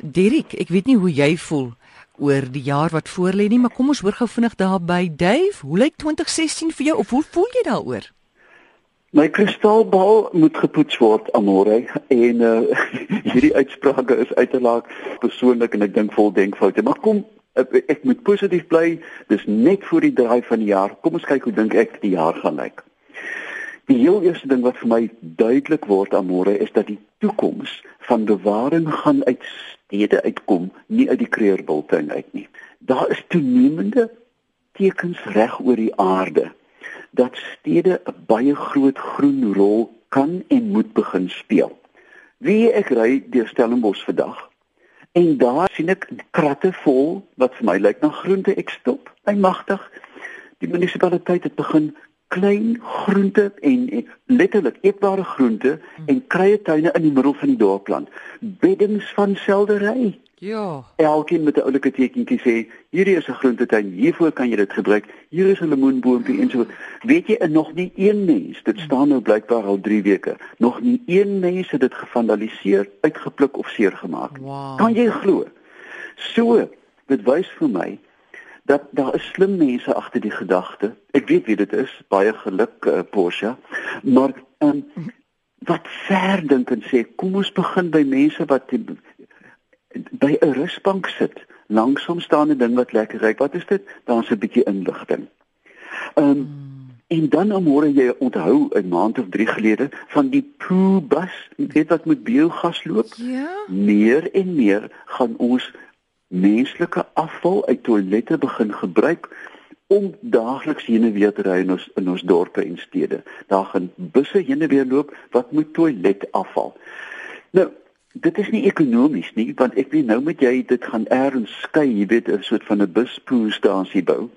Dirk, ek weet nie hoe jy voel oor die jaar wat voorlê nie, maar kom ons hoor gou vinnig daar by Dave. Hoe lyk 2016 vir jou of hoe voel jy daaroor? My kristalbal moet gepoets word amore en uh, hierdie uitsprake is uiteraard persoonlik en ek dink vol denkfoute. Maar kom ek, moet positief bly. Dis net voor die draai van die jaar. Kom ons kyk hoe dink ek die jaar gaan lyk. Die heel eerste ding wat vir my duidelik word amore is dat die toekoms van bewaring gaan uit stede uitkom, nie uit die kreerbultuin uit nie. Daar is toenemende tekens reg oor die aarde dat stede 'n baie groot groen rol kan en moet begin speel. Wie ek ry deur Stellenbosch vandag en daar sien ek kratte vol wat vir my lyk na groente ek stop. Hy magtig. Die munisipaliteit het begin klein groente en, en letterlik eetbare groente en krye tuine in die middel van die dorp plant. Beddings van seldery. Ja. Elkeen met 'n oulike tekentjie sê, hierdie is 'n groentetuin, hiervoor kan jy dit gebruik. Hier is 'n lemoenboompie en so. Weet jy, en nog nie een mens, dit staan nou blykbaar al 3 weke, nog nie een mens het dit gevandaliseer, uitgepluk of seer gemaak. Wow. Kan jy glo? So, dit wys vir my dat daar is slim mense agter die gedagte. Ek weet wie dit is, baie geluk uh, Porsche. Maar um, wat ver dink en sê, kom ons begin by mense wat die, by 'n rusbank sit, langsom staande ding wat lekker ry. Wat is dit? Daar's 'n bietjie inligting. Ehm um, en dan môre jy onthou 'n maand of 3 gelede van die Pooh bus, weet wat met biogas loop? Ja. Meer en meer gaan ons menslike afval uit toilette begin gebruik om daagliks heen en weer te ry in ons in ons dorpe en stede. Daar gaan busse heen en weer loop wat met toiletafval. Nou, dit is nie ekonomies nie want ek weet nou met jy dit gaan eers skei jy weet 'n soort van 'n buspoolstasie bou.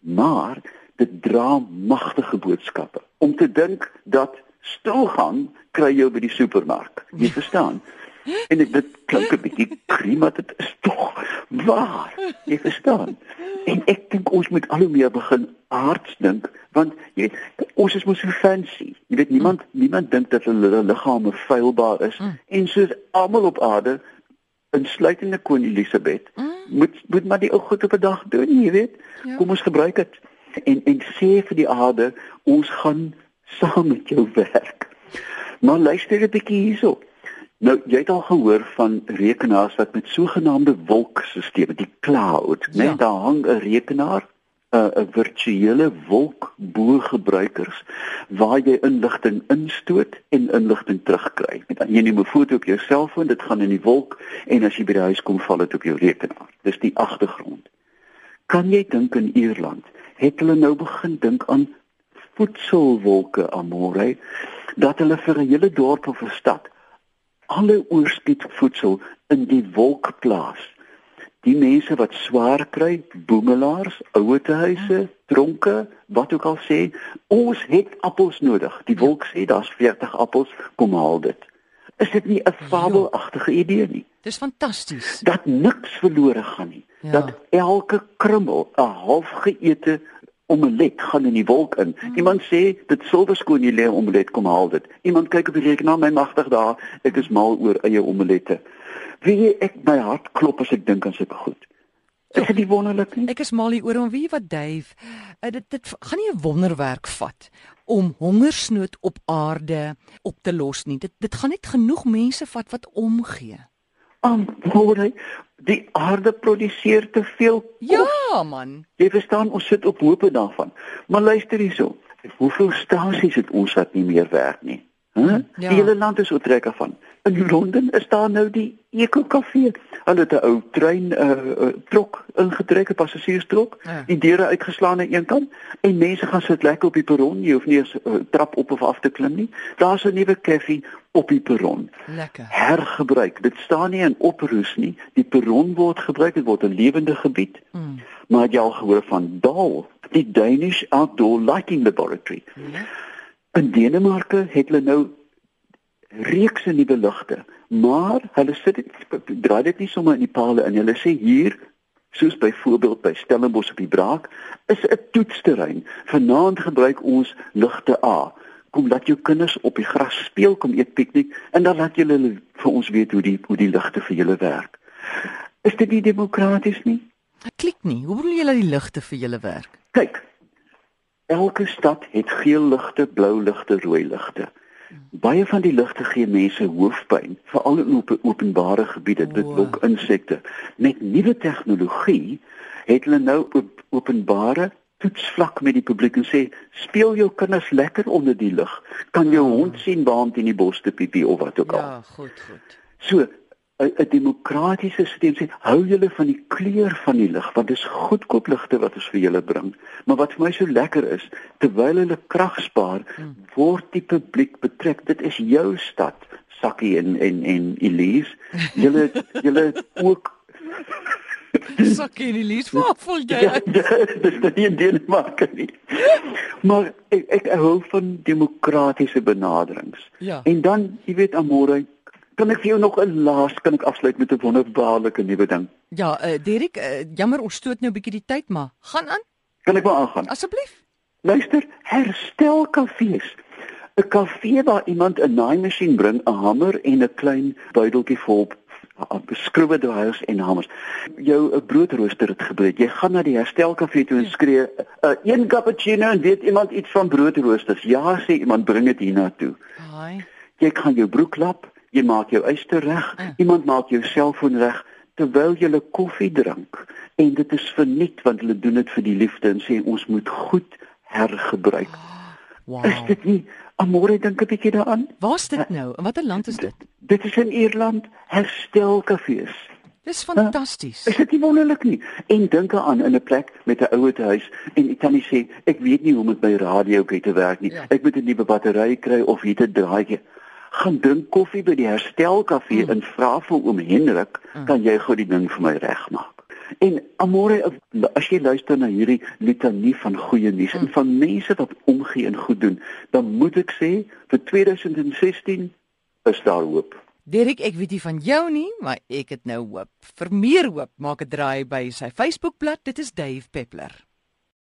Maar dit dra magtige boodskappe. Om te dink dat stilgang kry jou by die supermark. Jy verstaan en ek, dit klink 'n bietjie krim maar dit is tog waar jy verstaan en ek dink ons moet al hoe meer begin aards dink want jy weet ons is mos so fancy jy weet niemand mm. niemand dink dat hulle liggame feilbaar is mm. en soos almal op aarde insluitende kon Elisabeth mm. moet moet maar die ou goed op 'n dag doen jy weet ja. kom ons gebruik dit en en sê vir die aarde ons gaan saam met jou werk maar luister 'n bietjie hierso Nou, jy het al gehoor van rekenaars wat met sogenaamde wolkstelsels, die cloud, ja. net daar hang 'n rekenaar 'n virtuele wolk bo gebruikers waar jy inligting instoot en inligting terugkry. Met jy neem 'n foto op jou selfoon, dit gaan in die wolk en as jy by die huis kom val dit op jou rekenaar. Dis die agtergrond. Kan jy dink in Ierland het hulle nou begin dink aan voedselwolke amore dat hulle vir 'n hele dorp of 'n stad alle oorskiet voedsel in die wolk plaas die mense wat swaar kry, boemelaars, ouetehuise, tronke, wat ook al sê, ons het appels nodig. Die wolk sê daar's 40 appels, kom haal dit. Is dit nie 'n fabelagtige idee nie? Dis fantasties. Dat niks verlore gaan nie. Ja. Dat elke krummel 'n halfgeëte omelet gaan in die wolk in. Hmm. Iemand sê dit silverskoon jy lê omelet kom haal dit. Iemand kyk op die rekenaar, my magtig daar, ek is mal oor eie omelette. Wie ek my hart klop as ek dink aan sulke goed. Is dit wonderlik nie? Ek is mal hier oor om wie wat Dave. Uh, dit dit gaan nie 'n wonderwerk vat om hongersnood op aarde op te los nie. Dit dit gaan net genoeg mense vat wat omgee. Antwoord die aarde produseer te veel. Ja, man. Jy verstaan ons sit op hope daarvan. Maar luister hierso. Hoeveel stasies het ons wat nie meer werk nie? Hæ? Huh? Ja. Die hele land is oortrek af van. In Londen is daar nou die Eco Cafe. Hulle het 'n ou trein uh, uh trok ingetrek, 'n passasierstrok, ja. die deure uitgeslaan aan een kant en mense gaan sit lekker op die perron, jy hoef nie 'n uh, trap op of af te klim nie. Daar's 'n nuwe koffie op die perron. Lekker. Hergebruik. Dit staan nie in oproes nie. Die perron word gebruik, dit word 'n lewende gebied. Mm. Maar jy al gehoor van DAL, die Danish Outdoor Lighting Laboratory. Ja. In Denemarke het hulle nou reekse nuwe ligte, maar hulle sit dit draai dit nie sommer in die palle in. Hulle sê hier soos byvoorbeeld by Stellenbosch op die Braak is 'n toetsterrein. Vanaand gebruik ons ligte A. Kom laat jou kinders op die gras speel, kom eet piknik en dan laat julle vir ons weet hoe die hoe die ligte vir julle werk. Is dit nie demokraties nie? Dit klik nie. Hoe bedoel jy dat die ligte vir julle werk? Kyk. Elke stad het geel ligte, blou ligte, rooi ligte. Baie van die ligte gee mense hoofpyn, veral in op openbare gebiede, dit O. lok insekte. Met nuwe tegnologie het hulle nou op openbare toetsvlak met die publiek en sê speel jou kinders lekker onder die lig. Kan jou hond sien waant in die bos te piepie of wat ook al. Ja, goed, goed. So 'n 'n demokratiese stelsel sê hou julle van die kleur van die lig want dis goedkoop ligte wat ons vir julle bring. Maar wat vir my so lekker is, terwyl hulle krag spaar, Hmm. word die publiek betrek. Dit is jou stad, Sakkie en en en Elise. Julle julle ook Sakkie en Elise, waar voel jy? ja, ja, dis nou nie in Denemarke nie. Maar ek ek hou van demokratiese benaderings. Ja. En dan, jy weet Amore, kan ek vir jou nog 'n laas kan ek afsluit met 'n wonderbaarlike nuwe ding. Ja, uh, Derek, uh, jammer ons stoot nou 'n bietjie die tyd, maar gaan aan Kan ek maar aangaan? asseblief. Luister, herstel kafees. 'n Kafee waar iemand 'n naaimasjien bring, 'n hamer en 'n klein buideltjie vol uh, skroewedraaiers en hamers. Jou 'n broodrooster het gebreek. Jy gaan na die herstelkafee toe en skree, uh, "Een cappuccino en weet iemand iets van broodroosters?" Ja, sê iemand, bring dit hiernatoe. Haai. Jy gaan jou broek lap, jy maak jou yster reg, Mm. iemand maak jou selfoon reg terwyl jy 'n koffie drink. En dit is verniet want hulle doen dit vir die liefde en sê ons moet goed hergebruik. Wow. Is dit nie Amore dink 'n bietjie daaraan? Waar's dit nou? In watter land is dit? Dit is in Ierland herstelkafees. Dis fantasties. Is dit nie wonderlik nie? En dink aan in 'n plek met 'n ouer huis en jy kan nie sê ek weet nie hoe om met my radio te werk nie. Ja. Ek moet 'n nuwe battery kry of hier te draai. Gaan drink koffie by die herstelkafee Mm. en vra vir oom Hendrik, kan jy gou die ding vir my regmaak? En Amore, as jy luister na hierdie litanie van goeie nuus en van mense wat omgee en goed doen, dan moet ek sê vir 2016 is daar hoop. Derek, ek weet nie van jou nie, maar ek het nou hoop. Vir meer hoop, maak 'n draai by sy Facebookblad. Dit is Dave Peppler.